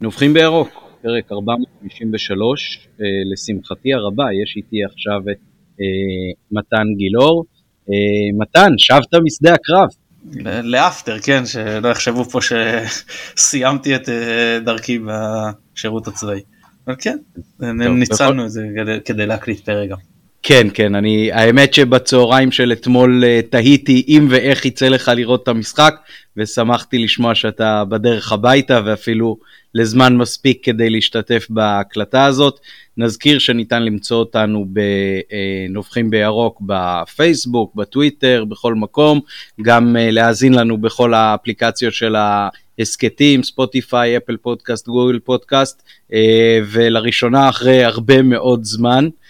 נובחים בירוק, פרק 453, אה, לשמחתי הרבה, יש איתי עכשיו את אה, מתן גילאור. אה, מתן, שבת משדה הקרב. לאפטר, כן, שלא יחשבו פה שסיימתי את דרכי בשירות הצבאי. אבל כן, ניצלנו את זה כדי להקליט פרק גם. כן, כן, אני, האמת שבצהריים של אתמול תהיתי אם ואיך יצא לך לראות את המשחק, ושמחתי לשמוע שאתה בדרך הביתה ואפילו לזמן מספיק כדי להשתתף בהקלטה הזאת. נזכיר שניתן למצוא אותנו בנובחים בירוק בפייסבוק, בטוויטר, בכל מקום, גם אה, להאזין לנו בכל האפליקציות של ההסכתים, ספוטיפיי, אפל פודקאסט, גוגל פודקאסט, אה, ולראשונה אחרי הרבה מאוד זמן, אה,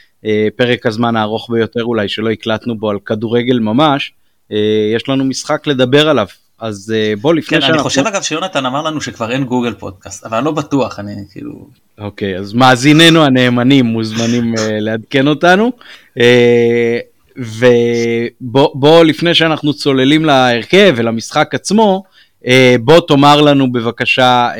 פרק הזמן הארוך ביותר אולי שלא הקלטנו בו על כדורגל ממש, יש לנו משחק לדבר עליו, אז uh, בוא לפני כן, שאנחנו... אני חושב אגב שיונתן אמר לנו שכבר אין גוגל פודקאסט, אבל אני לא בטוח, אני כאילו... אוקיי, אז מאזיננו הנאמנים מוזמנים לעדכן אותנו. ובוא לפני שאנחנו צוללים להרכב ולמשחק עצמו, בוא תאמר לנו בבקשה uh,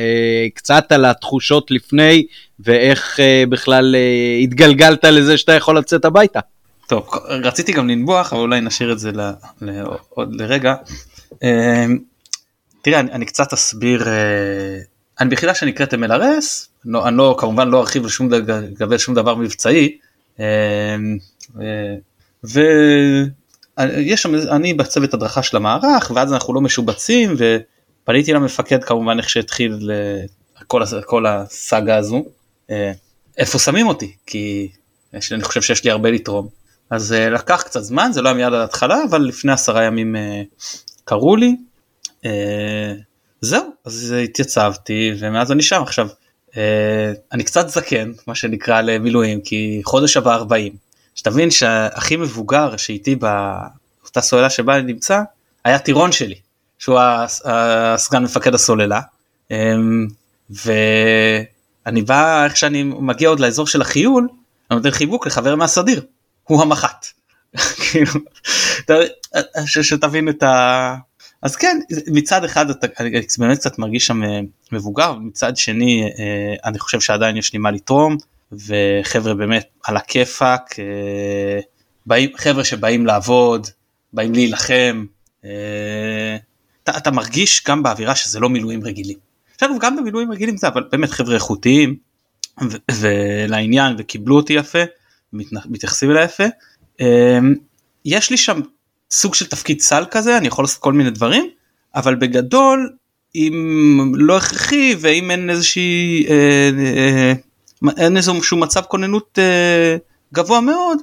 קצת על התחושות לפני ואיך uh, בכלל התגלגלת לזה שאתה יכול לצאת הביתה. טוב, רציתי גם לנבוח, אבל אולי נשאיר את זה לעוד לרגע. אמ, תראה אני, אני קצת אסביר אה, אני ביחידה שנקראת MLRS לא, אני לא כמובן לא ארחיב לשום לגבי שום דבר מבצעי אה, ויש שם אני בצוות הדרכה של המערך ואז אנחנו לא משובצים ופניתי למפקד כמובן איך שהתחיל אה, כל, הסאגה הזו. איפה שמים אותי? כי אני חושב שיש לי הרבה לתרום. אז לקח קצת זמן זה לא היה מיד על ההתחלה אבל לפני עשרה ימים קראו לי, אה, זהו, אז התייצבתי ומאז אני שם. עכשיו. אה, אני קצת זקן, מה שנקרא למילואים, כי חודש הבא 40. שתבין שהכי מבוגר שאיתי באותה סוללה שבה אני נמצא, היה טירון שלי, שהוא הסגן מפקד הסוללה. אה, ואני בא, איך שאני מגיע עוד לאזור של החיול, אני נותן חיבוק לחבר מהסדיר, הוא המח"ט. כאילו, שתבין את ה... אז כן מצד אחד אתה באמת קצת מרגיש שם אה, מבוגר מצד שני אה, אני חושב שעדיין יש לי מה לתרום וחבר'ה באמת על הכיפאק אה, חבר'ה שבאים לעבוד באים להילחם אתה, אתה מרגיש גם באווירה שזה לא מילואים רגילים. עכשיו גם במילואים רגילים זה אבל באמת חבר'ה איכותיים ולעניין וקיבלו אותי יפה מתייחסים אליי יפה יש לי שם סוג של תפקיד סל כזה אני יכול לעשות כל מיני דברים אבל בגדול אם לא הכרחי ואם אין איזושהי אה, אה, אין איזשהו מצב כוננות אה, גבוה מאוד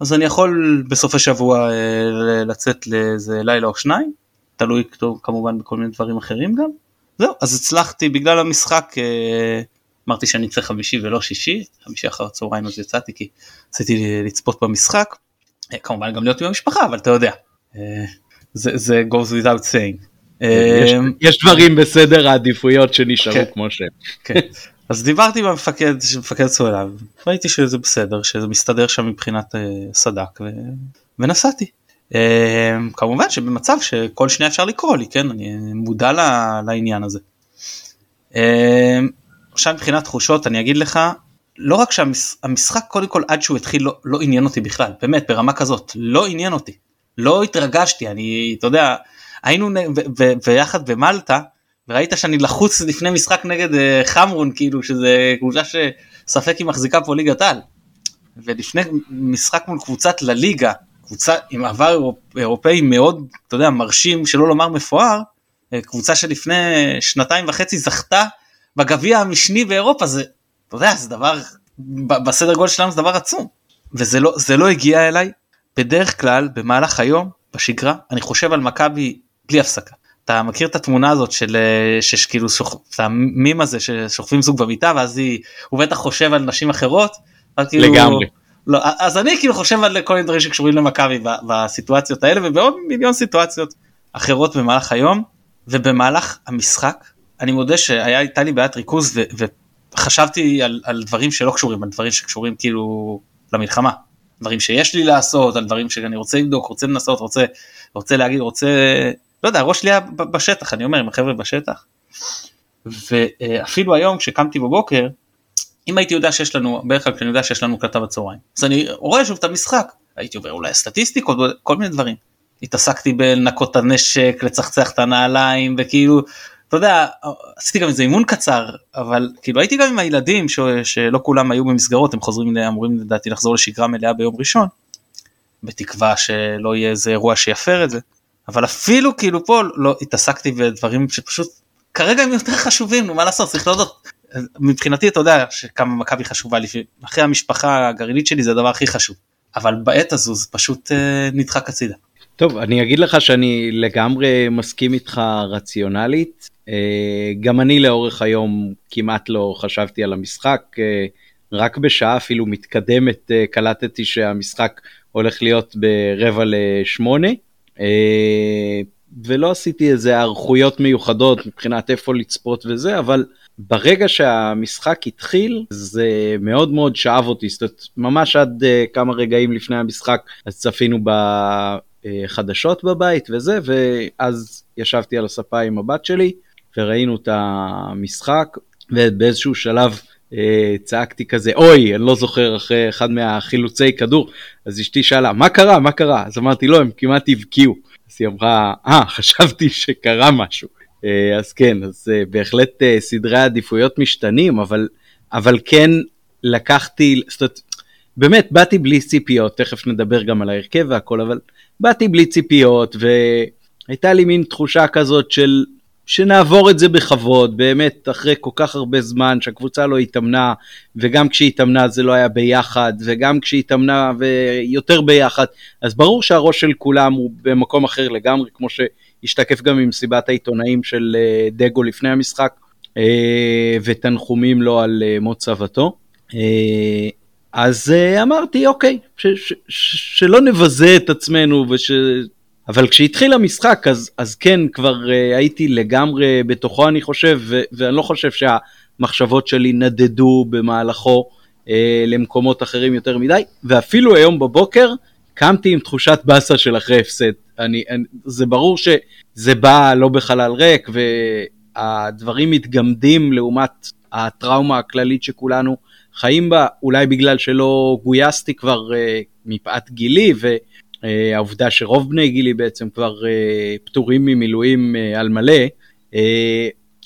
אז אני יכול בסופי שבוע אה, לצאת לאיזה לילה או שניים תלוי כמובן בכל מיני דברים אחרים גם זהו אז הצלחתי בגלל המשחק אה, אמרתי שאני צריך חמישי ולא שישי חמישי אחר הצהריים אז יצאתי כי רציתי לצפות במשחק כמובן גם להיות עם המשפחה אבל אתה יודע אה, זה, זה goes without saying. יש, אה, יש דברים בסדר העדיפויות שנשארו כן, כמו שהם. כן. אז דיברתי במפקד מפקד סוללה ראיתי שזה בסדר שזה מסתדר שם מבחינת סדק ו... ונסעתי. Uh, כמובן שבמצב שכל שנייה אפשר לקרוא לי כן אני מודע לעניין הזה. Uh, עכשיו מבחינת תחושות אני אגיד לך לא רק שהמשחק קודם כל עד שהוא התחיל לא, לא עניין אותי בכלל באמת ברמה כזאת לא עניין אותי לא התרגשתי אני אתה יודע היינו ביחד במלטה וראית שאני לחוץ לפני משחק נגד אה, חמרון כאילו שזה קבוצה שספק היא מחזיקה פה ליגת על. ולפני משחק מול קבוצת לליגה קבוצה עם עבר אירופאי מאוד אתה יודע מרשים שלא לומר מפואר אה, קבוצה שלפני שנתיים וחצי זכתה בגביע המשני באירופה זה אתה יודע זה דבר בסדר גודל שלנו זה דבר עצום וזה לא לא הגיע אליי בדרך כלל במהלך היום בשגרה אני חושב על מכבי בלי הפסקה. אתה מכיר את התמונה הזאת של אה, שכאילו את המים הזה ששוכבים זוג במיטה ואז היא הוא בטח חושב על נשים אחרות. כאילו, לגמרי. לא, אז אני כאילו חושב על כל מיני דברים שקשורים למכבי בסיטואציות האלה ובעוד מיליון סיטואציות אחרות במהלך היום ובמהלך המשחק אני מודה שהייתה לי בעיית ריכוז וחשבתי על, על דברים שלא קשורים על דברים שקשורים כאילו למלחמה דברים שיש לי לעשות, על דברים שאני רוצה לבדוק, רוצה לנסות, רוצה, רוצה להגיד, רוצה, לא יודע, הראש שלי היה בשטח, אני אומר, עם החבר'ה בשטח. ואפילו היום כשקמתי בבוקר, אם הייתי יודע שיש לנו, בערך כלל כשאני יודע שיש לנו קלטה בצהריים, אז אני רואה שוב את המשחק, הייתי עובר אולי סטטיסטיקות, כל מיני דברים. התעסקתי בלנקות את הנשק, לצחצח את הנעליים, וכאילו, אתה יודע, עשיתי גם איזה אימון קצר, אבל כאילו הייתי גם עם הילדים ש, שלא כולם היו במסגרות, הם חוזרים, אמורים לדעתי לחזור לשגרה מלאה ביום ראשון, בתקווה שלא יהיה איזה אירוע שיפר את זה, אבל אפילו כאילו פה לא התעסקתי בדברים שפשוט כרגע הם יותר חשובים, נו מה לעשות, צריך להודות. מבחינתי אתה יודע שכמה מכבי חשובה לי, אחרי המשפחה הגרעינית שלי זה הדבר הכי חשוב, אבל בעת הזו זה פשוט אה, נדחק הצידה. טוב, אני אגיד לך שאני לגמרי מסכים איתך רציונלית. אה, גם אני לאורך היום כמעט לא חשבתי על המשחק, אה, רק בשעה אפילו מתקדמת קלטתי שהמשחק הולך להיות ברבע לשמונה, ולא עשיתי איזה היערכויות מיוחדות מבחינת איפה לצפות וזה, אבל ברגע שהמשחק התחיל זה מאוד מאוד שאב אותי, זאת אומרת ממש עד כמה רגעים לפני המשחק אז צפינו בחדשות בבית וזה, ואז ישבתי על הספה עם הבת שלי. וראינו את המשחק, ובאיזשהו שלב אה, צעקתי כזה, אוי, אני לא זוכר, אחרי אחד מהחילוצי כדור, אז אשתי שאלה, מה קרה, מה קרה? אז אמרתי, לא, הם כמעט הבקיעו. אז היא אמרה, אה, חשבתי שקרה משהו. אה, אז כן, אז אה, בהחלט אה, סדרי העדיפויות משתנים, אבל, אבל כן לקחתי, זאת אומרת, באמת באתי בלי ציפיות, תכף נדבר גם על ההרכב והכל, אבל באתי בלי ציפיות, והייתה לי מין תחושה כזאת של שנעבור את זה בכבוד, באמת אחרי כל כך הרבה זמן שהקבוצה לא התאמנה, וגם כשהיא התאמנה זה לא היה ביחד, וגם כשהיא התאמנה ויותר ביחד, אז ברור שהראש של כולם הוא במקום אחר לגמרי, כמו שהשתקף גם ממסיבת העיתונאים של אה, דגו לפני המשחק, אה, ותנחומים לו על אה, מות סבתו. אז אמרתי, אוקיי, ש- ש- שלא נבזה את עצמנו וש... אבל כשהתחיל המשחק אז, אז כן כבר הייתי לגמרי בתוכו אני חושב ו- ואני לא חושב שהמחשבות שלי נדדו במהלכו למקומות אחרים יותר מדי ואפילו היום בבוקר קמתי עם תחושת באסה של אחרי הפסד. אני, אני, זה ברור שזה בא לא בחלל ריק והדברים מתגמדים לעומת הטראומה הכללית שכולנו חיים בה אולי בגלל שלא גויסתי כבר uh, מפאת גילי ו... אה, שרוב בני גילי בעצם כבר אה, פטורים ממילואים אה, על מלא,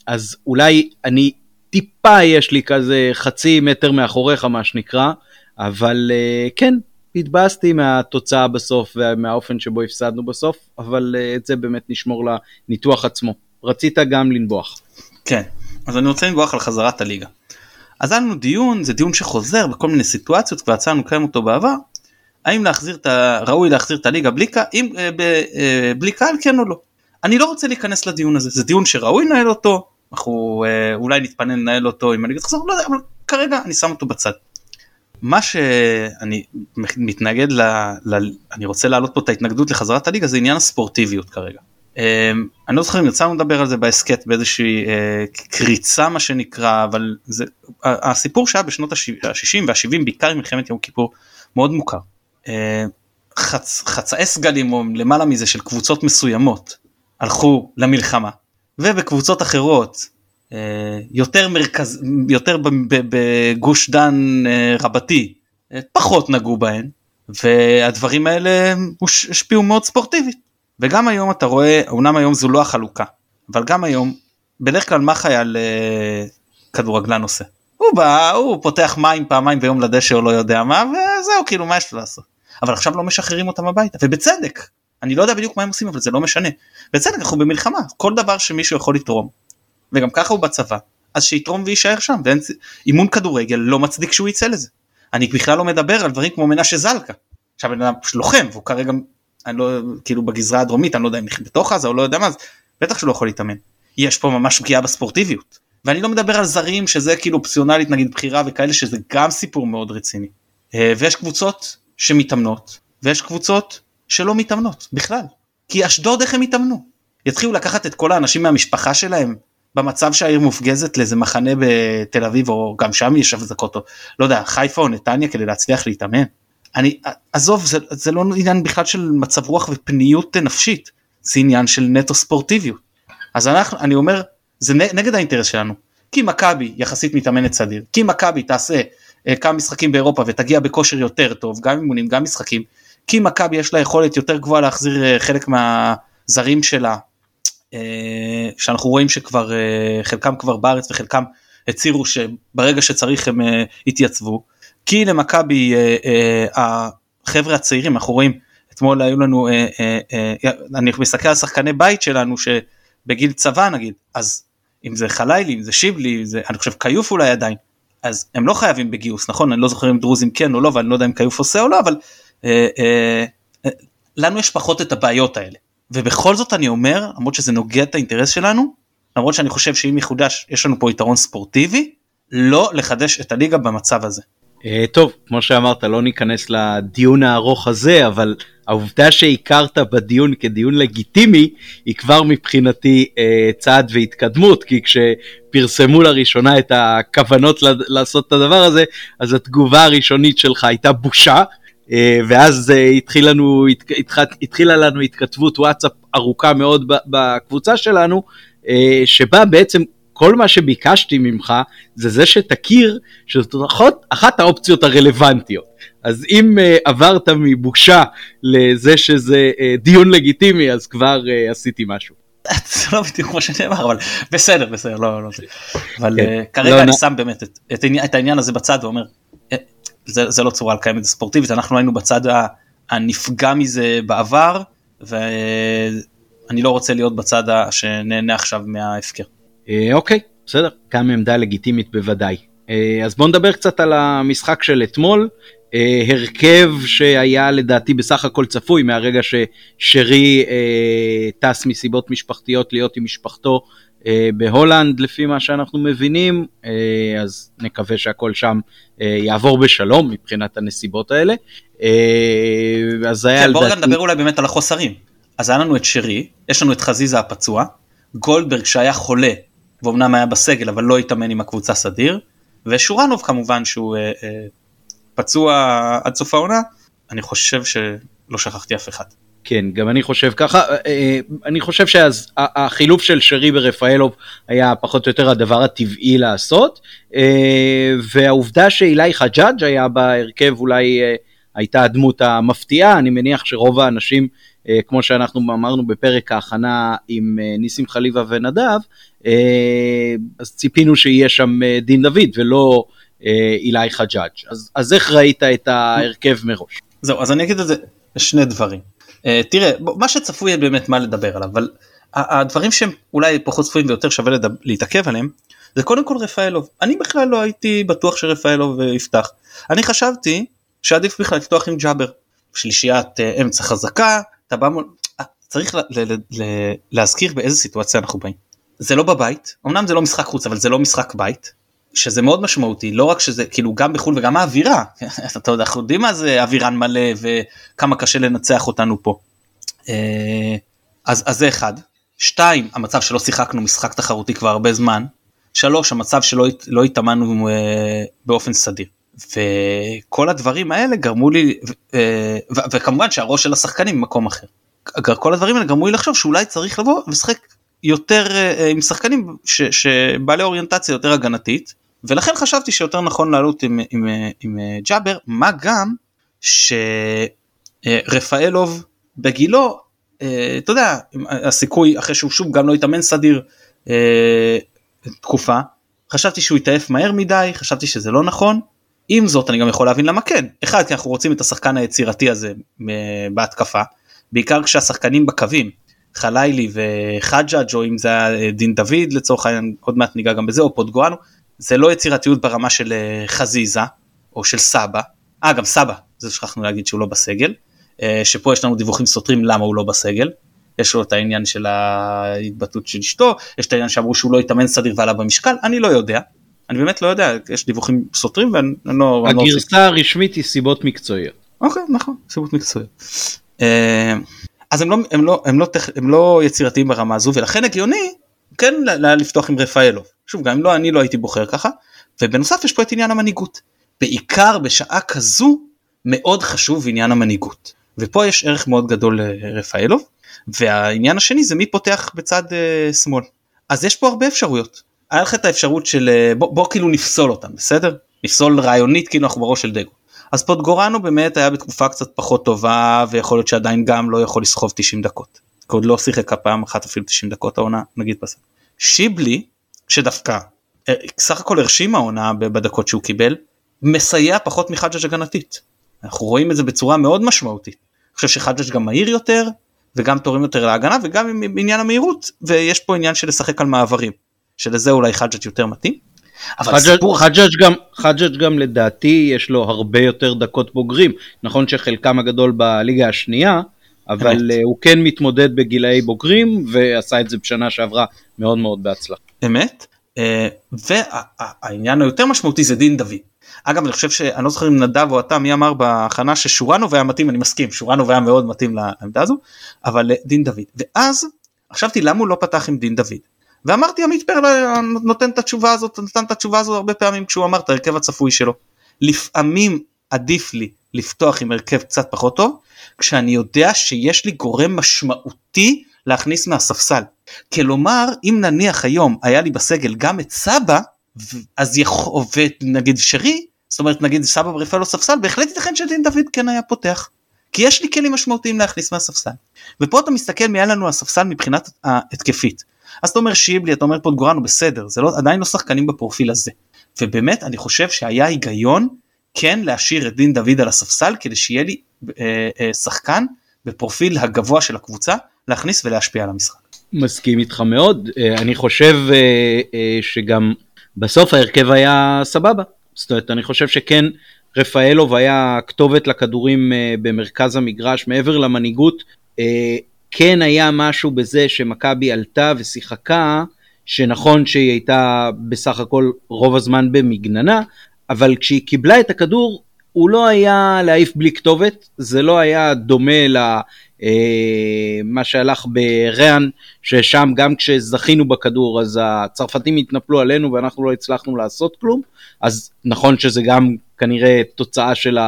אז אולי אני טיפה יש לי כזה חצי מטר מאחוריך מה שנקרא, אבל כן, התבאסתי מהתוצאה בסוף ומהאופן שבו הפסדנו בסוף, אבל את זה באמת נשמור לניתוח עצמו. רצית גם לנבוח. כן, אז אני רוצה לנבוח על חזרת הליגה. אז היה לנו דיון, זה דיון שחוזר בכל מיני סיטואציות, כבר יצאנו לקיים אותו בעבר, האם להחזיר את ה... ראוי להחזיר את הליגה בלי, אם, אה, ב, אה, בלי קהל כן או לא. אני לא רוצה להיכנס לדיון הזה זה דיון שראוי לנהל אותו אנחנו אה, אולי נתפנה לנהל אותו אם אני תחזור לא יודע אבל כרגע אני שם אותו בצד. מה שאני מתנגד ל... ל... אני רוצה להעלות פה את ההתנגדות לחזרת הליגה זה עניין הספורטיביות כרגע. אני לא זוכר אם יצאנו לדבר על זה בהסכת באיזושהי קריצה מה שנקרא אבל זה הסיפור שהיה בשנות ה-60 וה-70 בעיקר עם מלחמת יום כיפור מאוד מוכר. חצ, חצאי סגלים או למעלה מזה של קבוצות מסוימות הלכו למלחמה ובקבוצות אחרות יותר מרכז יותר בגוש דן אה, רבתי אה, פחות נגעו בהן והדברים האלה השפיעו מאוד ספורטיבית. וגם היום אתה רואה אמנם היום זו לא החלוקה אבל גם היום בדרך כלל מה חייל כדורגלן עושה? הוא בא הוא פותח מים פעמיים ביום לדשא או לא יודע מה וזהו כאילו מה יש לו לעשות. אבל עכשיו לא משחררים אותם הביתה ובצדק. אני לא יודע בדיוק מה הם עושים אבל זה לא משנה. בצדק אנחנו במלחמה. כל דבר שמישהו יכול לתרום וגם ככה הוא בצבא אז שיתרום ויישאר שם ואין אימון כדורגל לא מצדיק שהוא יצא לזה. אני בכלל לא מדבר על דברים כמו מנשה זלקה. עכשיו בן אדם לוחם והוא כרגע אני לא כאילו בגזרה הדרומית אני לא יודע אם בתוך עזה או לא יודע מה אז בטח שהוא לא יכול להתאמן. יש פה ממש פגיעה בספורטיביות. ואני לא מדבר על זרים שזה כאילו אופציונלית נגיד בחירה וכאלה שזה גם סיפור מאוד רציני. אה, ויש קבוצות שמתאמנות ויש קבוצות שלא מתאמנות בכלל. כי אשדוד איך הם יתאמנו יתחילו לקחת את כל האנשים מהמשפחה שלהם במצב שהעיר מופגזת לאיזה מחנה בתל אביב או גם שם יש הבזקות או לא יודע חיפה או נתניה כדי להצליח להתאמן. אני עזוב זה, זה לא עניין בכלל של מצב רוח ופניות נפשית זה עניין של נטו ספורטיביות אז אנחנו אני אומר זה נגד האינטרס שלנו. כי מכבי יחסית מתאמנת סדיר, כי מכבי תעשה אה, כמה משחקים באירופה ותגיע בכושר יותר טוב, גם אימונים, גם משחקים, כי מכבי יש לה יכולת יותר גבוהה להחזיר אה, חלק מהזרים שלה, שאנחנו רואים שכבר חלקם כבר בארץ וחלקם הצהירו שברגע שצריך הם יתייצבו, כי למכבי החבר'ה הצעירים אנחנו רואים אתמול היו לנו אני מסתכל על שחקני בית שלנו שבגיל צבא נגיד אז אם זה חלילי אם זה שיבלי זה אני חושב כיוף אולי עדיין אז הם לא חייבים בגיוס נכון? אני לא זוכר אם דרוזים כן או לא ואני לא יודע אם כיוף עושה או לא אבל אה, אה, אה, לנו יש פחות את הבעיות האלה ובכל זאת אני אומר למרות שזה נוגע את האינטרס שלנו למרות שאני חושב שאם יחודש יש לנו פה יתרון ספורטיבי לא לחדש את הליגה במצב הזה. Uh, טוב, כמו שאמרת, לא ניכנס לדיון הארוך הזה, אבל העובדה שהכרת בדיון כדיון לגיטימי, היא כבר מבחינתי uh, צעד והתקדמות, כי כשפרסמו לראשונה את הכוונות לעשות את הדבר הזה, אז התגובה הראשונית שלך הייתה בושה, ואז uh, התחיל לנו, התח, התחילה לנו התכתבות וואטסאפ ארוכה מאוד בקבוצה שלנו, uh, שבה בעצם כל מה שביקשתי ממך זה זה שתכיר שזאת אחת, אחת האופציות הרלוונטיות. אז אם uh, עברת מבושה לזה שזה uh, דיון לגיטימי אז כבר uh, עשיתי משהו. זה לא בדיוק כמו שנאמר אבל בסדר בסדר לא לא אבל כן. כרגע לא, אני שם באמת את, את, את העניין הזה בצד ואומר זה, זה לא צורה לקיים ספורטיבית אנחנו היינו בצד הנפגע מזה בעבר ואני לא רוצה להיות בצד שנהנה עכשיו מההפקר. אה, אוקיי, בסדר, גם עמדה לגיטימית בוודאי. אה, אז בואו נדבר קצת על המשחק של אתמול. אה, הרכב שהיה לדעתי בסך הכל צפוי מהרגע ששרי טס מסיבות משפחתיות להיות עם משפחתו בהולנד לפי מה שאנחנו מבינים, אז נקווה שהכל שם יעבור בשלום מבחינת הנסיבות האלה. אז היה כן. בואו נדבר אולי באמת על החוסרים. אז היה לנו את שרי, יש לנו את חזיזה הפצוע, גולדברג שהיה חולה ואומנם היה בסגל אבל לא התאמן עם הקבוצה סדיר, ושורנוב כמובן שהוא אה, אה, פצוע עד סוף העונה, אני חושב שלא שכחתי אף אחד. כן, גם אני חושב ככה, אה, אה אני חושב שהחילוף של שרי ורפאלוב היה פחות או יותר הדבר הטבעי לעשות, אה, והעובדה שאילי חג'אג' היה בהרכב אולי הייתה הדמות המפתיעה, אני מניח שרוב האנשים כמו שאנחנו אמרנו בפרק ההכנה עם ניסים חליבה ונדב, אז ציפינו שיהיה שם דין דוד ולא אילי חג'אג'. אז, אז איך ראית את ההרכב מראש? זהו, אז אני אגיד את זה שני דברים. תראה, מה שצפוי באמת מה לדבר עליו, אבל הדברים שהם אולי פחות צפויים ויותר שווה לדבר, להתעכב עליהם, זה קודם כל רפאלוב. אני בכלל לא הייתי בטוח שרפאלוב יפתח. אני חשבתי שעדיף בכלל לפתוח עם ג'אבר. שלישיית אמצע חזקה, אתה בא מול... אה, צריך ל- ל- ל- להזכיר באיזה סיטואציה אנחנו באים. זה לא בבית, אמנם זה לא משחק חוץ אבל זה לא משחק בית, שזה מאוד משמעותי, לא רק שזה כאילו גם בחו"ל וגם האווירה, אתה יודע, אנחנו יודעים מה זה אווירן מלא וכמה קשה לנצח אותנו פה. אה, אז, אז זה אחד. שתיים, המצב שלא שיחקנו משחק תחרותי כבר הרבה זמן. שלוש, המצב שלא לא התאמנו אה, באופן סדיר. וכל הדברים האלה גרמו לי אה, וכמובן שהראש של השחקנים במקום אחר. כל הדברים האלה גרמו לי לחשוב שאולי צריך לבוא ולשחק יותר אה, עם שחקנים שבעלי אוריינטציה יותר הגנתית ולכן חשבתי שיותר נכון לעלות עם, עם, עם ג'אבר מה גם שרפאלוב בגילו אתה יודע הסיכוי אחרי שהוא שוב גם לא התאמן סדיר תקופה חשבתי שהוא יתעף מהר מדי חשבתי שזה לא נכון. עם זאת אני גם יכול להבין למה כן. אחד כי אנחנו רוצים את השחקן היצירתי הזה בהתקפה בעיקר כשהשחקנים בקווים חלילי וחג'אג' או אם זה היה אה, דין דוד לצורך העניין עוד מעט ניגע גם בזה או פוטגואנו זה לא יצירתיות ברמה של אה, חזיזה או של סבא אה גם סבא זה שכחנו להגיד שהוא לא בסגל אה, שפה יש לנו דיווחים סותרים למה הוא לא בסגל יש לו את העניין של ההתבטאות של אשתו יש את העניין שאמרו שהוא לא התאמן סדיר ועלה במשקל אני לא יודע אני באמת לא יודע, יש דיווחים סותרים ואני לא... לא הגרסה הרשמית היא סיבות מקצועיות. אוקיי, נכון, סיבות מקצועיות. אה, אז הם לא, הם, לא, הם, לא, הם לא יצירתיים ברמה הזו ולכן הגיוני כן לפתוח עם רפאלוב. שוב, גם אם לא אני לא הייתי בוחר ככה. ובנוסף יש פה את עניין המנהיגות. בעיקר בשעה כזו מאוד חשוב עניין המנהיגות. ופה יש ערך מאוד גדול לרפאלוב. והעניין השני זה מי פותח בצד uh, שמאל. אז יש פה הרבה אפשרויות. היה לך את האפשרות של אה, בוא, בוא כאילו נפסול אותם בסדר? נפסול רעיונית כאילו אנחנו בראש של דגו. אז פוטגורנו באמת היה בתקופה קצת פחות טובה ויכול להיות שעדיין גם לא יכול לסחוב 90 דקות. כי עוד לא שיחק הפעם אחת אפילו 90 דקות העונה נגיד בסדר. שיבלי שדווקא אה, סך הכל הרשים העונה בדקות שהוא קיבל מסייע פחות מחג'ג' הגנתית. אנחנו רואים את זה בצורה מאוד משמעותית. אני חושב שחג'ג' גם מהיר יותר וגם תורם יותר להגנה וגם עם עניין המהירות ויש פה עניין של לשחק על מעברים שלזה אולי חג'ג' יותר מתאים. חג'ג' גם, חג'ג' גם לדעתי יש לו הרבה יותר דקות בוגרים נכון שחלקם הגדול בליגה השנייה אבל אמת. אה, הוא כן מתמודד בגילאי בוגרים ועשה את זה בשנה שעברה מאוד מאוד בהצלחה. אמת אה, והעניין היותר משמעותי זה דין דוד. אגב אני חושב שאני לא זוכר אם נדב או אתה מי אמר בהכנה ששורנוב היה מתאים אני מסכים שורנוב היה מאוד מתאים לעמדה הזו אבל אה, דין דוד ואז חשבתי למה הוא לא פתח עם דין דוד ואמרתי עמית פרל נותן את התשובה הזאת נתן את התשובה הזאת הרבה פעמים כשהוא אמר את ההרכב הצפוי שלו. לפעמים עדיף לי לפתוח עם הרכב קצת פחות טוב כשאני יודע שיש לי גורם משמעותי להכניס מהספסל. כלומר אם נניח היום היה לי בסגל גם את סבא אז יכול נגיד שרי זאת אומרת נגיד סבא ברפאלו ספסל בהחלט ייתכן שדין דוד כן היה פותח. כי יש לי כלים משמעותיים להכניס מהספסל. ופה אתה מסתכל מי היה לנו הספסל מבחינת ההתקפית. אז אתה אומר שיבלי אתה אומר פוטגורנו בסדר זה לא עדיין לא שחקנים בפרופיל הזה. ובאמת אני חושב שהיה היגיון כן להשאיר את דין דוד על הספסל כדי שיהיה לי אה, אה, שחקן בפרופיל הגבוה של הקבוצה להכניס ולהשפיע על המשחק. מסכים איתך מאוד. אה, אני חושב אה, אה, שגם בסוף ההרכב היה סבבה. זאת אומרת אני חושב שכן רפאלוב היה כתובת לכדורים במרכז המגרש מעבר למנהיגות. כן היה משהו בזה שמכבי עלתה ושיחקה שנכון שהיא הייתה בסך הכל רוב הזמן במגננה אבל כשהיא קיבלה את הכדור הוא לא היה להעיף בלי כתובת, זה לא היה דומה אה, שהלך בריאן, ששם גם כשזכינו בכדור אז הצרפתים התנפלו עלינו ואנחנו לא הצלחנו לעשות כלום, אז נכון שזה גם כנראה תוצאה של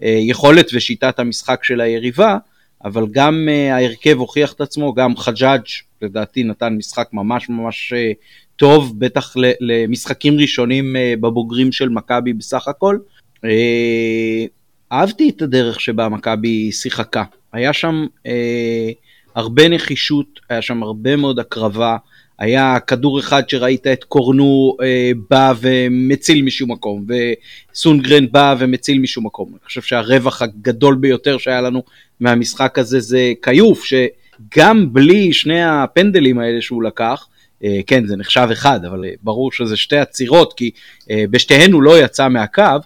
היכולת ושיטת המשחק של היריבה, אבל גם אה, ההרכב הוכיח את עצמו, גם חג'אג' לדעתי נתן משחק ממש ממש אה, טוב, בטח למשחקים ראשונים בבוגרים של מכבי בסך הכל. אה, אהבתי את הדרך שבה מכבי שיחקה. היה שם אה, הרבה נחישות, היה שם הרבה מאוד הקרבה. היה כדור אחד שראית את קורנו אה, בא ומציל משום מקום, וסונגרן בא ומציל משום מקום. אני חושב שהרווח הגדול ביותר שהיה לנו מהמשחק הזה זה כיוף, שגם בלי שני הפנדלים האלה שהוא לקח, אה, כן זה נחשב אחד, אבל ברור שזה שתי עצירות, כי אה, בשתיהן הוא לא יצא מהקו,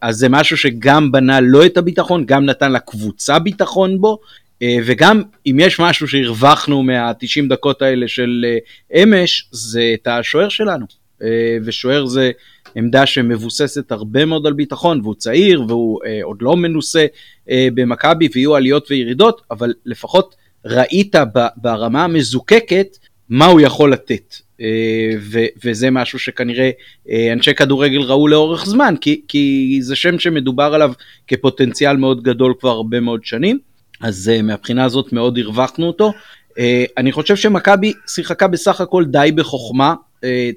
אז זה משהו שגם בנה לא את הביטחון, גם נתן לקבוצה ביטחון בו, אה, וגם אם יש משהו שהרווחנו מה-90 דקות האלה של אה, אמש, זה את השוער שלנו. ושוער זה עמדה שמבוססת הרבה מאוד על ביטחון, והוא צעיר והוא עוד לא מנוסה במכבי ויהיו עליות וירידות, אבל לפחות ראית ברמה המזוקקת מה הוא יכול לתת. אה, ו- וזה משהו שכנראה אה, אנשי כדורגל ראו לאורך זמן, כי, כי זה שם שמדובר עליו כפוטנציאל מאוד גדול כבר הרבה מאוד שנים, אז אה, מהבחינה הזאת מאוד הרווחנו אותו. אני חושב שמכבי שיחקה בסך הכל די בחוכמה.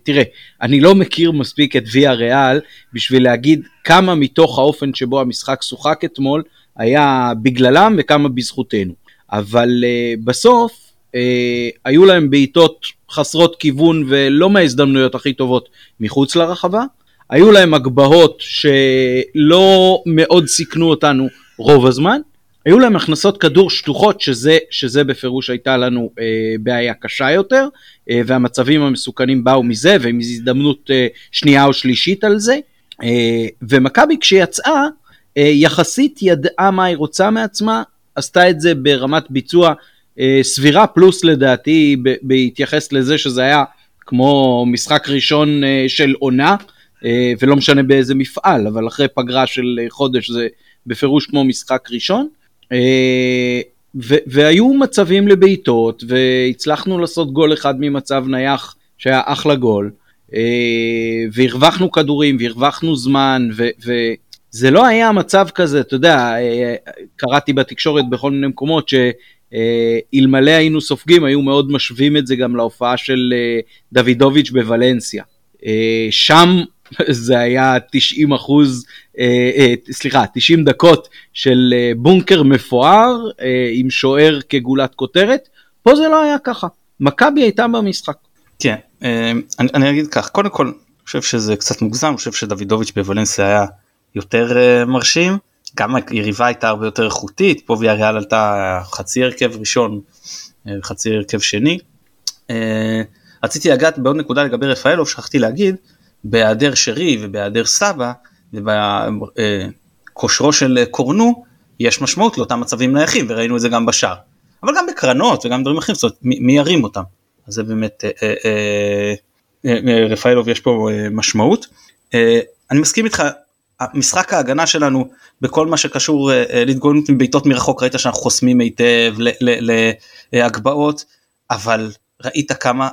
תראה, אני לא מכיר מספיק את ויה ריאל בשביל להגיד כמה מתוך האופן שבו המשחק שוחק אתמול היה בגללם וכמה בזכותנו. אבל בסוף היו להם בעיטות חסרות כיוון ולא מההזדמנויות הכי טובות מחוץ לרחבה. היו להם הגבהות שלא מאוד סיכנו אותנו רוב הזמן. היו להם הכנסות כדור שטוחות שזה, שזה בפירוש הייתה לנו אה, בעיה קשה יותר אה, והמצבים המסוכנים באו מזה ועם הזדמנות אה, שנייה או שלישית על זה אה, ומכבי כשיצאה אה, יחסית ידעה מה היא רוצה מעצמה עשתה את זה ברמת ביצוע אה, סבירה פלוס לדעתי בהתייחס לזה שזה היה כמו משחק ראשון אה, של עונה אה, ולא משנה באיזה מפעל אבל אחרי פגרה של חודש זה בפירוש כמו משחק ראשון. והיו מצבים לבעיטות והצלחנו לעשות גול אחד ממצב נייח שהיה אחלה גול. והרווחנו כדורים והרווחנו זמן וזה לא היה מצב כזה אתה יודע קראתי בתקשורת בכל מיני מקומות ש... אלמלא היינו סופגים היו מאוד משווים את זה גם להופעה של דוידוביץ' בוולנסיה. שם זה היה 90 אחוז, סליחה, 90 דקות של בונקר מפואר עם שוער כגולת כותרת, פה זה לא היה ככה, מכבי הייתה במשחק. כן, אני, אני אגיד כך, קודם כל, אני חושב שזה קצת מוגזם, אני חושב שדוידוביץ' בוולנסיה היה יותר מרשים, גם היריבה הייתה הרבה יותר איכותית, פה ויאריאל עלתה חצי הרכב ראשון, אה, חצי הרכב שני. Uh, רציתי לגעת בעוד נקודה לגבי רפאלוב, שכחתי להגיד, בהיעדר שרי ובהיעדר סבא, ובכושרו של קורנו, יש משמעות לאותם מצבים נייחים, וראינו את זה גם בשער. אבל גם בקרנות וגם דברים אחרים, זאת אומרת, מי ירים אותם? אז זה באמת, אה, אה, אה, רפאלוב יש פה משמעות. אני מסכים איתך, משחק ההגנה שלנו בכל מה שקשור להתגוננות עם בעיטות מרחוק, ראית שאנחנו חוסמים היטב להגבהות, אבל ראית כמה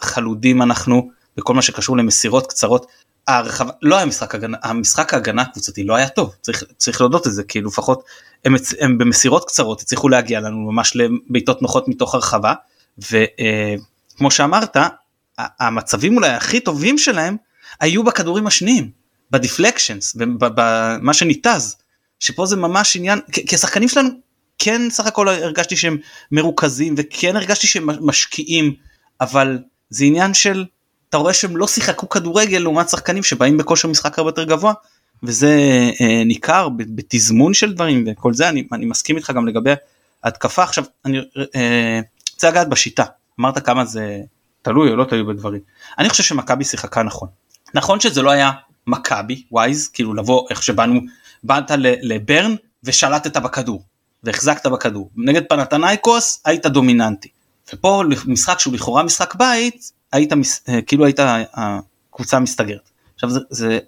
חלודים אנחנו בכל מה שקשור למסירות קצרות. הרחבה, לא היה משחק הגנה, המשחק ההגנה הקבוצתי לא היה טוב, צריך, צריך להודות לזה, כאילו לפחות הם, הם במסירות קצרות הצליחו להגיע לנו ממש לבעיטות נוחות מתוך הרחבה, וכמו שאמרת, המצבים אולי הכי טובים שלהם היו בכדורים השניים, בדיפלקשנס, במה שניתז, שפה זה ממש עניין, כי השחקנים שלנו כן סך הכל הרגשתי שהם מרוכזים וכן הרגשתי שהם משקיעים, אבל זה עניין של, אתה רואה שהם לא שיחקו כדורגל לעומת שחקנים שבאים בכושר משחק הרבה יותר גבוה, וזה אה, ניכר בתזמון של דברים וכל זה, אני, אני מסכים איתך גם לגבי התקפה. עכשיו, אני אה, רוצה לגעת בשיטה, אמרת כמה זה תלוי או לא תלוי בדברים. אני חושב שמכבי שיחקה נכון. נכון שזה לא היה מכבי, ווייז, כאילו לבוא איך שבאנו, באת לברן ושלטת בכדור, והחזקת בכדור. נגד פנתנייקוס היית דומיננטי. ופה משחק שהוא לכאורה משחק בית, היית, אה, כאילו היית הקבוצה מסתגרת. עכשיו זה, זה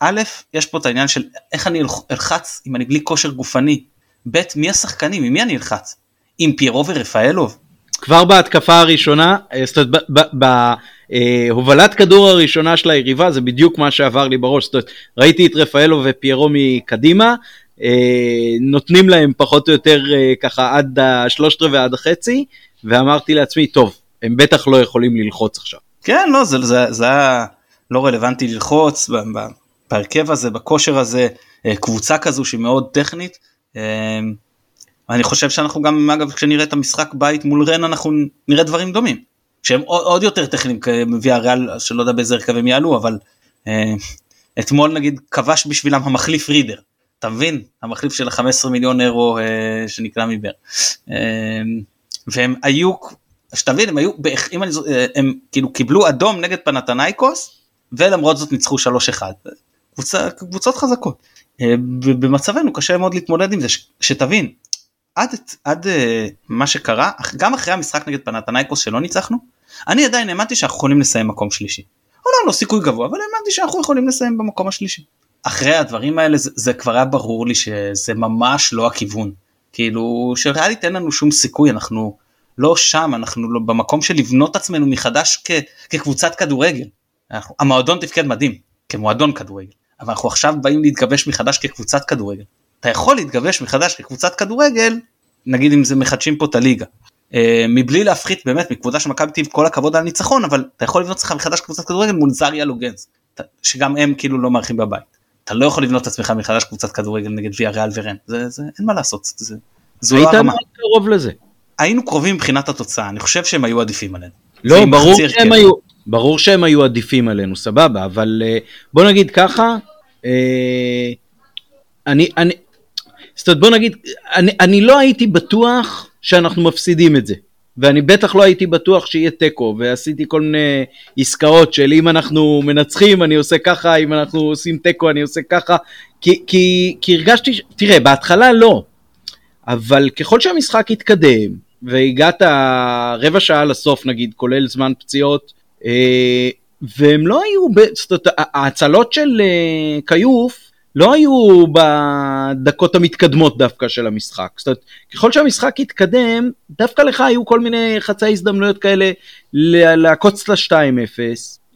א', יש פה את העניין של איך אני אלחץ אם אני בלי כושר גופני, ב', מי השחקנים, עם מי אני אלחץ? עם פיירו ורפאלוב? כבר בהתקפה הראשונה, אה, זאת אומרת, בהובלת כדור הראשונה של היריבה זה בדיוק מה שעבר לי בראש, זאת אומרת, ראיתי את רפאלוב ופיירו מקדימה, אה, נותנים להם פחות או יותר אה, ככה עד השלושת רבעי עד החצי, ואמרתי לעצמי, טוב, הם בטח לא יכולים ללחוץ עכשיו. כן, לא, זה, זה, זה היה לא רלוונטי ללחוץ, בהרכב הזה, בכושר הזה, אה, קבוצה כזו שהיא מאוד טכנית. אה, אני חושב שאנחנו גם, אגב, כשנראה את המשחק בית מול רן, אנחנו נראה דברים דומים. שהם עוד יותר טכניים, מביא הריאל, שלא יודע באיזה הרכב הם יעלו, אבל אה, אתמול נגיד כבש בשבילם המחליף רידר. אתה מבין? המחליף של ה-15 מיליון אירו שנקרא מבר. והם היו, שתבין, הם היו, אם אני, הם כאילו קיבלו אדום נגד פנתנייקוס, ולמרות זאת ניצחו 3-1. קבוצה, קבוצות חזקות. אה, במצבנו קשה מאוד להתמודד עם זה, שתבין, עד, עד אה, מה שקרה, גם אחרי המשחק נגד פנתנייקוס שלא ניצחנו, אני עדיין האמנתי שאנחנו יכולים לסיים מקום שלישי. אומנם לא סיכוי גבוה, אבל האמנתי שאנחנו יכולים לסיים במקום השלישי. אחרי הדברים האלה זה, זה כבר היה ברור לי שזה ממש לא הכיוון. כאילו שריאלית אין לנו שום סיכוי, אנחנו לא שם, אנחנו לא במקום של לבנות עצמנו מחדש כ, כקבוצת כדורגל. אנחנו, המועדון תפקד מדהים, כמועדון כדורגל. אבל אנחנו עכשיו באים להתגבש מחדש כקבוצת כדורגל. אתה יכול להתגבש מחדש כקבוצת כדורגל, נגיד אם זה מחדשים פה את הליגה. אה, מבלי להפחית באמת מכבודה של מכבי טיב כל הכבוד על הניצחון אבל אתה יכול לבנות לך מחדש קבוצת כדורגל מול זריה לוגנס שגם הם כאילו לא מארחים בבית. אתה לא יכול לבנות את עצמך מחדש קבוצת כדורגל נגד ויה ריאל ורן זה, זה אין מה לעשות זה, זו לא הרמה. היית קרוב לזה. היינו קרובים מבחינת התוצאה אני חושב שהם היו עדיפים עלינו. לא ברור שהם היו ברור שהם היו עדיפים עלינו סבבה אבל אה, בוא נגיד ככה אה, אני, אני, זאת אומרת בוא נגיד, אני, אני לא הייתי בטוח שאנחנו מפסידים את זה. ואני בטח לא הייתי בטוח שיהיה תיקו, ועשיתי כל מיני עסקאות של אם אנחנו מנצחים אני עושה ככה, אם אנחנו עושים תיקו אני עושה ככה, כי, כי, כי הרגשתי, תראה, בהתחלה לא, אבל ככל שהמשחק התקדם, והגעת רבע שעה לסוף נגיד, כולל זמן פציעות, אה, והם לא היו, זאת אומרת, ההצלות של uh, כיוף לא היו בדקות המתקדמות דווקא של המשחק. זאת אומרת, ככל שהמשחק התקדם, דווקא לך היו כל מיני חצי הזדמנויות כאלה לעקוץ ל-2-0,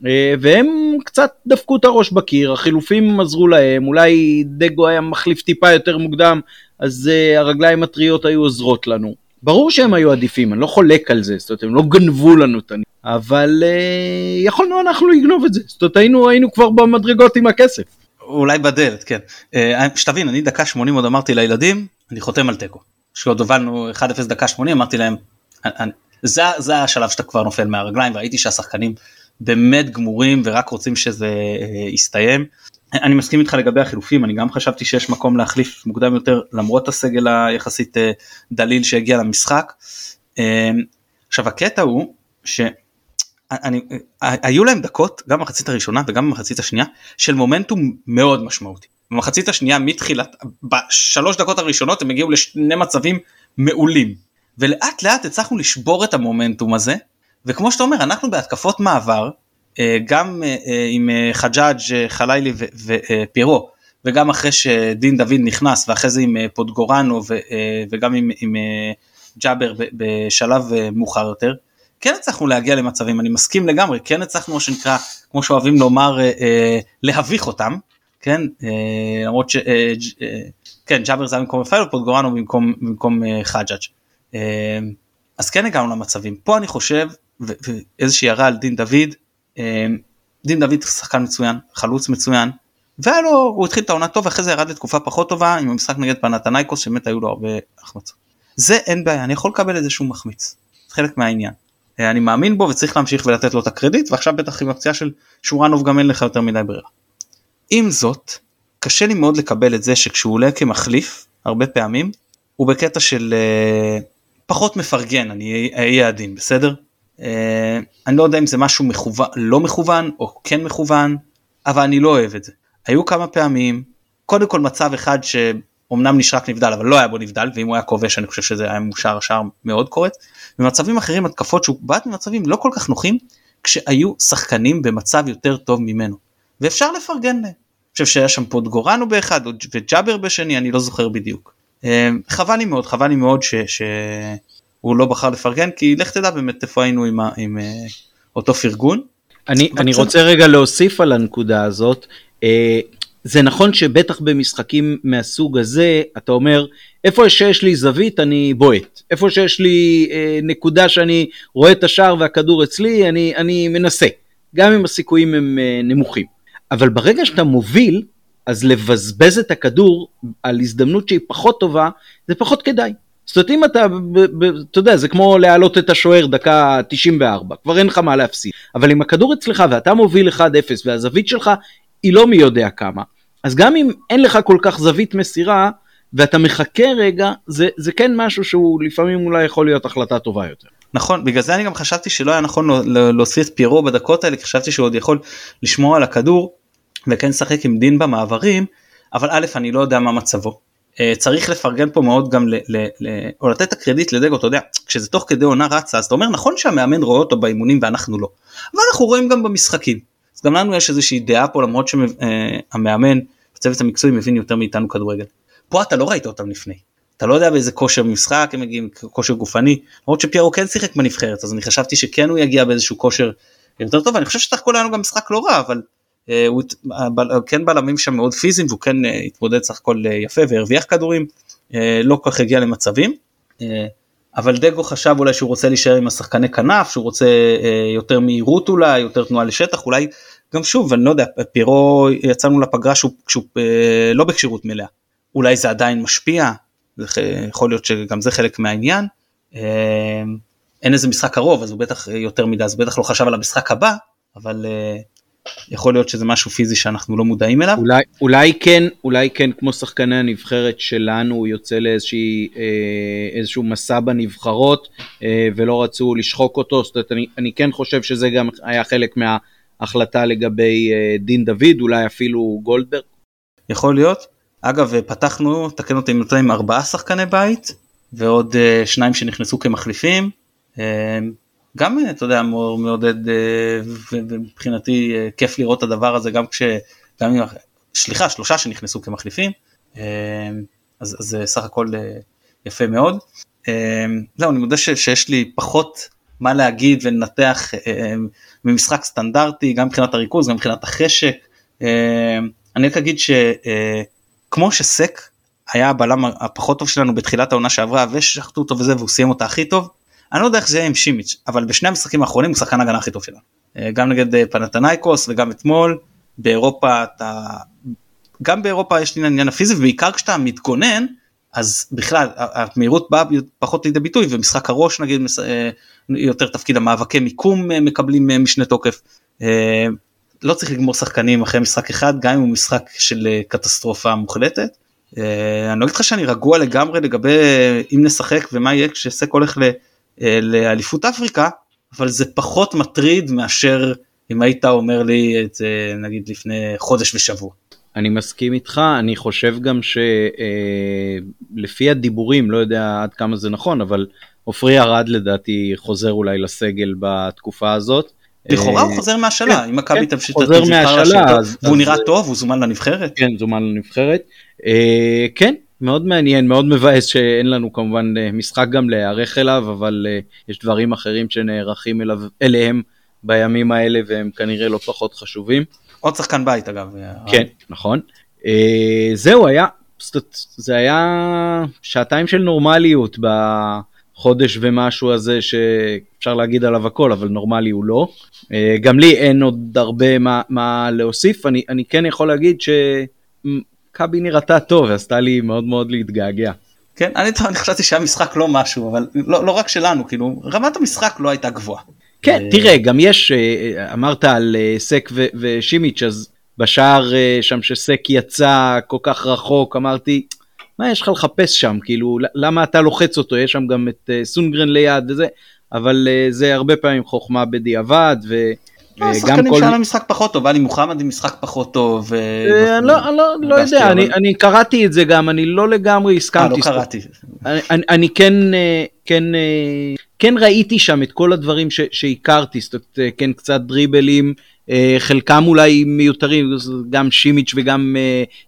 uh, והם קצת דפקו את הראש בקיר, החילופים עזרו להם, אולי דגו היה מחליף טיפה יותר מוקדם, אז uh, הרגליים הטריות היו עוזרות לנו. ברור שהם היו עדיפים, אני לא חולק על זה, זאת אומרת, הם לא גנבו לנו את הניצחון, אבל אה, יכולנו אנחנו לגנוב את זה, זאת אומרת, היינו, היינו כבר במדרגות עם הכסף. אולי בדלת, כן. אה, שתבין, אני דקה 80 עוד אמרתי לילדים, אני חותם על תיקו. כשעוד הובלנו 1-0 דקה 80 אמרתי להם, אני, זה, זה השלב שאתה כבר נופל מהרגליים וראיתי שהשחקנים באמת גמורים ורק רוצים שזה אה, יסתיים. אני מסכים איתך לגבי החילופים, אני גם חשבתי שיש מקום להחליף מוקדם יותר למרות הסגל היחסית אה, דליל שהגיע למשחק. עכשיו הקטע הוא שאני, היו להם דקות גם במחצית הראשונה וגם במחצית השנייה של מומנטום מאוד משמעותי. במחצית השנייה מתחילת, בשלוש דקות הראשונות הם הגיעו לשני מצבים מעולים. ולאט לאט הצלחנו לשבור את המומנטום הזה וכמו שאתה אומר אנחנו בהתקפות מעבר אה, גם אה, אה, עם חג'אג' חלילי ופיירו וגם אחרי שדין דוד נכנס ואחרי זה עם פוטגורנו וגם עם, עם ג'אבר בשלב מאוחר יותר כן הצלחנו להגיע למצבים אני מסכים לגמרי כן הצלחנו מה שנקרא כמו שאוהבים לומר להביך אותם כן למרות שכן ג'אבר זה היה במקום רפאל ופוטגורנו במקום, במקום חג'אג' אמ, אז כן הגענו למצבים פה אני חושב ואיזושהי הערה על דין דוד אמ, דין דוד שחקן מצוין חלוץ מצוין והיה לו הוא התחיל את העונה טוב ואחרי זה ירד לתקופה פחות טובה עם המשחק נגד פנתנייקוס שבאמת היו לו הרבה החמצות. זה אין בעיה אני יכול לקבל איזה שהוא מחמיץ חלק מהעניין. אה, אני מאמין בו וצריך להמשיך ולתת לו את הקרדיט ועכשיו בטח עם הפציעה של שורנוב גם אין לך יותר מדי ברירה. עם זאת קשה לי מאוד לקבל את זה שכשהוא עולה כמחליף הרבה פעמים הוא בקטע של uh, פחות מפרגן, אני אהיה עדין, בסדר? Uh, אני לא יודע אם זה משהו מכוון, לא מכוון או כן מכוון, אבל אני לא אוהב את זה. היו כמה פעמים, קודם כל מצב אחד שאומנם נשרק נבדל, אבל לא היה בו נבדל, ואם הוא היה כובש אני חושב שזה היה מאושר השער מאוד קורט. במצבים אחרים התקפות שהוא בעט ממצבים לא כל כך נוחים, כשהיו שחקנים במצב יותר טוב ממנו. ואפשר לפרגן להם. אני חושב שהיה שם פוטגורנו באחד וג'אבר בשני, אני לא זוכר בדיוק. אמ, חבל לי מאוד חבל לי מאוד ש, שהוא לא בחר לפרגן כי לך תדע באמת איפה היינו עם, ה, עם uh, אותו פרגון. אני, אני רוצה רגע להוסיף על הנקודה הזאת. Uh, זה נכון שבטח במשחקים מהסוג הזה אתה אומר איפה שיש לי זווית אני בועט איפה שיש לי אה, נקודה שאני רואה את השער והכדור אצלי אני, אני מנסה גם אם הסיכויים הם אה, נמוכים אבל ברגע שאתה מוביל אז לבזבז את הכדור על הזדמנות שהיא פחות טובה, זה פחות כדאי. זאת אומרת אם אתה, אתה יודע, זה כמו להעלות את השוער דקה 94, כבר אין לך מה להפסיד. אבל אם הכדור אצלך ואתה מוביל 1-0 והזווית שלך היא לא מי יודע כמה, אז גם אם אין לך כל כך זווית מסירה, ואתה מחכה רגע, זה, זה כן משהו שהוא לפעמים אולי יכול להיות החלטה טובה יותר. נכון, בגלל זה אני גם חשבתי שלא היה נכון להוסיף פירו בדקות האלה, כי חשבתי שהוא עוד יכול לשמור על הכדור, וכן לשחק עם דין במעברים, אבל א', אני לא יודע מה מצבו. Uh, צריך לפרגן פה מאוד גם ל, ל, ל, או לתת את הקרדיט לדגו, אתה יודע, כשזה תוך כדי עונה רצה, אז אתה אומר נכון שהמאמן רואה אותו באימונים ואנחנו לא, אבל אנחנו רואים גם במשחקים. אז גם לנו יש איזושהי דעה פה למרות שהמאמן, uh, הצוות המקצועי מבין יותר מאיתנו כדורגל. פה אתה לא ראית אותם לפני. אתה לא יודע באיזה כושר משחק הם מגיעים, כושר גופני, למרות שפיירו כן שיחק בנבחרת, אז אני חשבתי שכן הוא יגיע באיזשהו כושר יותר טוב, אני חושב שסך הכל היה לו גם משחק לא רע, אבל אה, הוא כן בלמים שם מאוד פיזיים והוא כן אה, התמודד סך הכל אה, יפה והרוויח כדורים, לא כל כך הגיע למצבים. אבל דגו חשב אולי שהוא רוצה להישאר עם השחקני כנף, שהוא רוצה יותר מהירות אולי, יותר תנועה לשטח, אולי גם שוב, אני לא יודע, פירו יצאנו לפגרה שהוא, שהוא לא בכשירות מלאה. אולי זה עדיין משפיע, יכול להיות שגם זה חלק מהעניין. אין איזה משחק קרוב, אז הוא בטח יותר מדי, אז הוא בטח לא חשב על המשחק הבא, אבל יכול להיות שזה משהו פיזי שאנחנו לא מודעים אליו. אולי, אולי כן, אולי כן כמו שחקני הנבחרת שלנו הוא יוצא לאיזשהו אה, מסע בנבחרות אה, ולא רצו לשחוק אותו, זאת אומרת אני, אני כן חושב שזה גם היה חלק מההחלטה לגבי אה, דין דוד, אולי אפילו גולדברג. יכול להיות. אגב פתחנו, תקן אותי אם עם ארבעה שחקני בית ועוד אה, שניים שנכנסו כמחליפים. אה, גם אתה יודע מעודד אה, ומבחינתי אה, כיף לראות את הדבר הזה גם כש... גם עם... סליחה שלושה שנכנסו כמחליפים אה, אז זה סך הכל יפה מאוד. זהו אני מודה שיש לי פחות מה להגיד ולנתח ממשחק סטנדרטי גם מבחינת הריכוז גם מבחינת החשק. אני רק אגיד שכמו שסק היה הבלם הפחות טוב שלנו בתחילת העונה שעברה ושחטו אותו וזה והוא סיים אותה הכי טוב. אני לא יודע איך זה יהיה עם שימיץ' אבל בשני המשחקים האחרונים הוא שחקן הגנה הכי טוב שלנו. אה, גם נגד אה, פנתנייקוס וגם אתמול באירופה אתה גם באירופה יש לי עניין הפיזי ובעיקר כשאתה מתגונן אז בכלל המהירות באה פחות לידי ביטוי ומשחק הראש נגיד אה, יותר תפקיד המאבקי מיקום מקבלים משנה תוקף. לא צריך לגמור שחקנים אחרי משחק אחד גם אם הוא משחק של קטסטרופה מוחלטת. אני אגיד לך שאני רגוע לגמרי לגבי אם נשחק ומה יהיה כשסק הולך לאליפות אפריקה אבל זה פחות מטריד מאשר אם היית אומר לי את זה נגיד לפני חודש ושבוע. אני מסכים איתך, אני חושב גם שלפי אה, הדיבורים, לא יודע עד כמה זה נכון, אבל עופרי ארד לדעתי חוזר אולי לסגל בתקופה הזאת. לכאורה הוא אה, חוזר מהשאלה, אם מכבי כן, תמשיך חוזר מהשאלה, והוא נראה טוב, הוא זומן לנבחרת. כן, זומן לנבחרת. אה, כן, מאוד מעניין, מאוד מבאס שאין לנו כמובן אה, משחק גם להיערך אליו, אבל uh, יש דברים אחרים שנערכים אליו, אליהם בימים האלה והם כנראה לא פחות חשובים. עוד שחקן בית אגב. אה, כן, נכון. Uh, זהו, היה, זה היה שעתיים של נורמליות בחודש ומשהו הזה שאפשר להגיד עליו הכל, אבל נורמלי הוא לא. גם לי אין עוד הרבה מה, מה להוסיף, אני, אני כן יכול להגיד ש... מכבי נראתה טוב, עשתה לי מאוד מאוד להתגעגע. כן, אני, אני חשבתי שהיה משחק לא משהו, אבל לא, לא רק שלנו, כאילו, רמת המשחק לא הייתה גבוהה. כן, אה, תראה, גם יש, אה, אמרת על אה, סק ושימיץ', אז בשער שם שסק יצא כל כך רחוק, אמרתי, מה יש לך לחפש שם, כאילו, למה אתה לוחץ אותו, יש שם גם את סונגרן ליד וזה, אבל זה הרבה פעמים חוכמה בדיעבד, ו... לא, השחקנים שהיה להם משחק פחות טוב, עלי מוחמד עם משחק פחות טוב. אה, אני לא, לא, לא יודע, אני קראתי את זה גם, אני לא לגמרי הסכמתי. אה, לא קראתי. אני כן, אה, כן, כן ראיתי שם את כל הדברים שהכרתי, זאת אומרת, כן קצת דריבלים, חלקם אולי מיותרים, גם שימיץ' וגם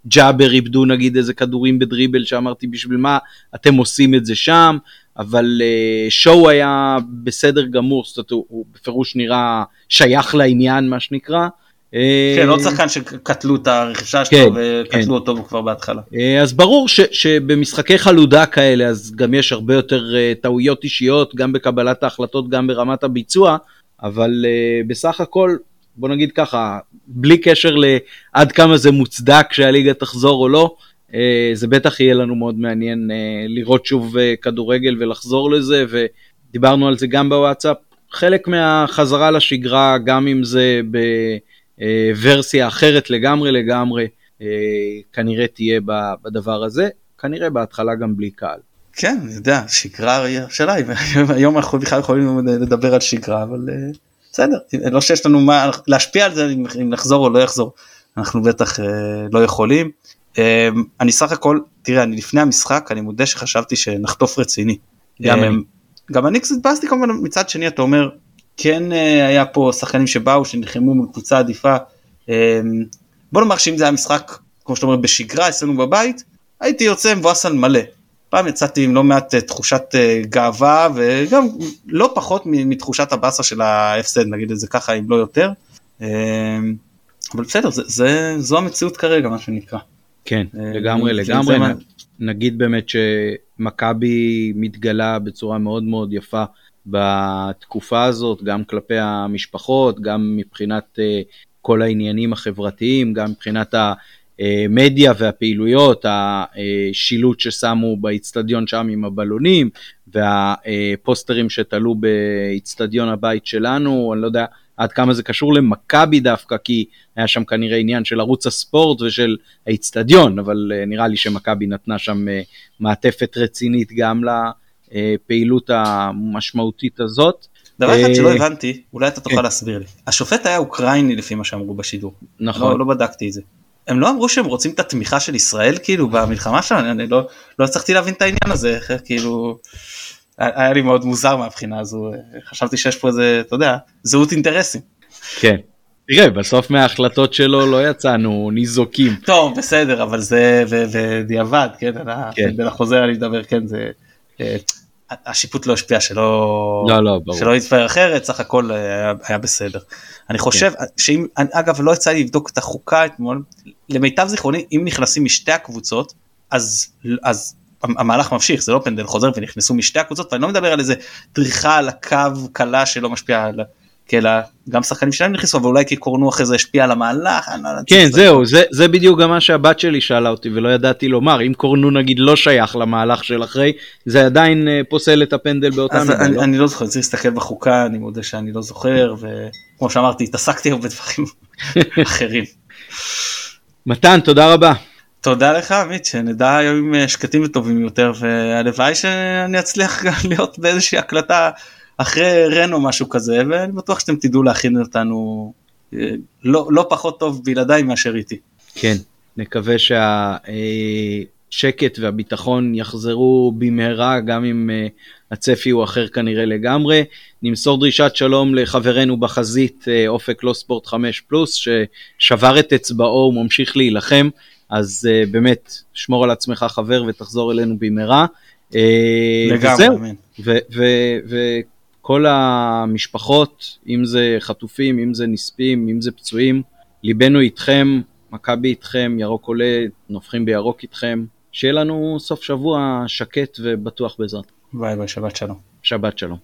ג'אבר איבדו נגיד איזה כדורים בדריבל שאמרתי בשביל מה אתם עושים את זה שם. אבל uh, שואו היה בסדר גמור, זאת אומרת הוא, הוא בפירוש נראה שייך לעניין מה שנקרא. אה, כן, עוד שחקן שקטלו את הרכישה שלו כן, וקטלו כן. אותו כבר בהתחלה. אה, אז ברור שבמשחקי חלודה כאלה אז גם יש הרבה יותר טעויות אישיות, גם בקבלת ההחלטות, גם ברמת הביצוע, אבל בסך הכל, בוא נגיד ככה, בלי קשר לעד כמה זה מוצדק שהליגה תחזור או לא, זה בטח יהיה לנו מאוד מעניין אה, לראות שוב אה, כדורגל ולחזור לזה, ודיברנו על זה גם בוואטסאפ. חלק מהחזרה לשגרה, גם אם זה בוורסיה אחרת לגמרי לגמרי, כנראה תהיה בדבר הזה, כנראה בהתחלה גם בלי קהל. כן, אני יודע, שגרה השאלה, היום אנחנו בכלל יכולים לדבר על שגרה, אבל בסדר, לא שיש לנו מה להשפיע על זה אם נחזור או לא יחזור, אנחנו בטח לא יכולים. אמ, אני סך הכל תראה אני לפני המשחק אני מודה שחשבתי שנחטוף רציני. גם אמ, אני. גם אני קצת באסתי כמובן מצד שני אתה אומר כן אה, היה פה שחקנים שבאו שנלחמו מול קבוצה עדיפה. אמ, בוא נאמר שאם זה היה משחק כמו שאתה אומר בשגרה אצלנו בבית הייתי יוצא מבואס על מלא. פעם יצאתי עם לא מעט אה, תחושת אה, גאווה וגם לא פחות מתחושת הבאסה של ההפסד נגיד את זה ככה אם לא יותר. אבל בסדר זה, זה זו המציאות כרגע מה שנקרא. כן, אה, לגמרי, לגמרי. נגיד באמת שמכבי מתגלה בצורה מאוד מאוד יפה בתקופה הזאת, גם כלפי המשפחות, גם מבחינת אה, כל העניינים החברתיים, גם מבחינת המדיה והפעילויות, השילוט ששמו באיצטדיון שם עם הבלונים, והפוסטרים שתלו באיצטדיון הבית שלנו, אני לא יודע עד כמה זה קשור למכבי דווקא, כי היה שם כנראה עניין של ערוץ הספורט ושל האיצטדיון, אבל uh, נראה לי שמכבי נתנה שם uh, מעטפת רצינית גם לפעילות המשמעותית הזאת. דבר אחד שלא אה, הבנתי, אולי אתה תוכל כן. להסביר לי. השופט היה אוקראיני לפי מה שאמרו בשידור. נכון. לא, לא בדקתי את זה. הם לא אמרו שהם רוצים את התמיכה של ישראל כאילו במלחמה שלנו, אני לא, לא הצלחתי להבין את העניין הזה, כאילו... היה לי מאוד מוזר מהבחינה הזו, חשבתי שיש פה איזה, אתה יודע, זהות אינטרסים. כן. תראה, בסוף מההחלטות שלו לא יצאנו ניזוקים. טוב, בסדר, אבל זה בדיעבד, כן, כן. בין החוזר אני מדבר, כן, זה... אה, השיפוט לא השפיע שלא, לא, לא, ברור. שלא יתפאר אחרת, סך הכל היה, היה בסדר. אני חושב כן. שאם, אגב לא יצא לי לבדוק את החוקה אתמול, למיטב זיכרוני אם נכנסים משתי הקבוצות, אז, אז המהלך ממשיך זה לא פנדל חוזר ונכנסו משתי הקבוצות ואני לא מדבר על איזה דריכה על הקו קלה שלא משפיעה על אלא גם שחקנים שלהם נכנסו אבל אולי כי קורנו אחרי זה השפיע על המהלך. כן זהו זה, זה בדיוק גם מה שהבת שלי שאלה אותי ולא ידעתי לומר אם קורנו נגיד לא שייך למהלך של אחרי זה עדיין uh, פוסל את הפנדל באותה מידה. אני, לא? אני לא זוכר צריך להסתכל בחוקה אני מודה שאני לא זוכר וכמו שאמרתי התעסקתי בדברים אחרים. מתן תודה רבה. תודה לך עמית שנדע היום שקטים וטובים יותר והלוואי שאני אצליח להיות באיזושהי הקלטה אחרי רן או משהו כזה ואני בטוח שאתם תדעו להכין אותנו אה, לא, לא פחות טוב בלעדיי מאשר איתי. כן נקווה שהשקט והביטחון יחזרו במהרה גם אם אה, הצפי הוא אחר כנראה לגמרי. נמסור דרישת שלום לחברנו בחזית אה, אופק לא ספורט 5 פלוס ששבר את אצבעו וממשיך להילחם אז uh, באמת שמור על עצמך חבר ותחזור אלינו במהרה. Uh, לגמרי, אמן. וכל המשפחות, אם זה חטופים, אם זה נספים, אם זה פצועים, ליבנו איתכם, מכבי איתכם, ירוק עולה, נופחים בירוק איתכם. שיהיה לנו סוף שבוע שקט ובטוח בעזרת. ביי ביי, שבת שלום. שבת שלום.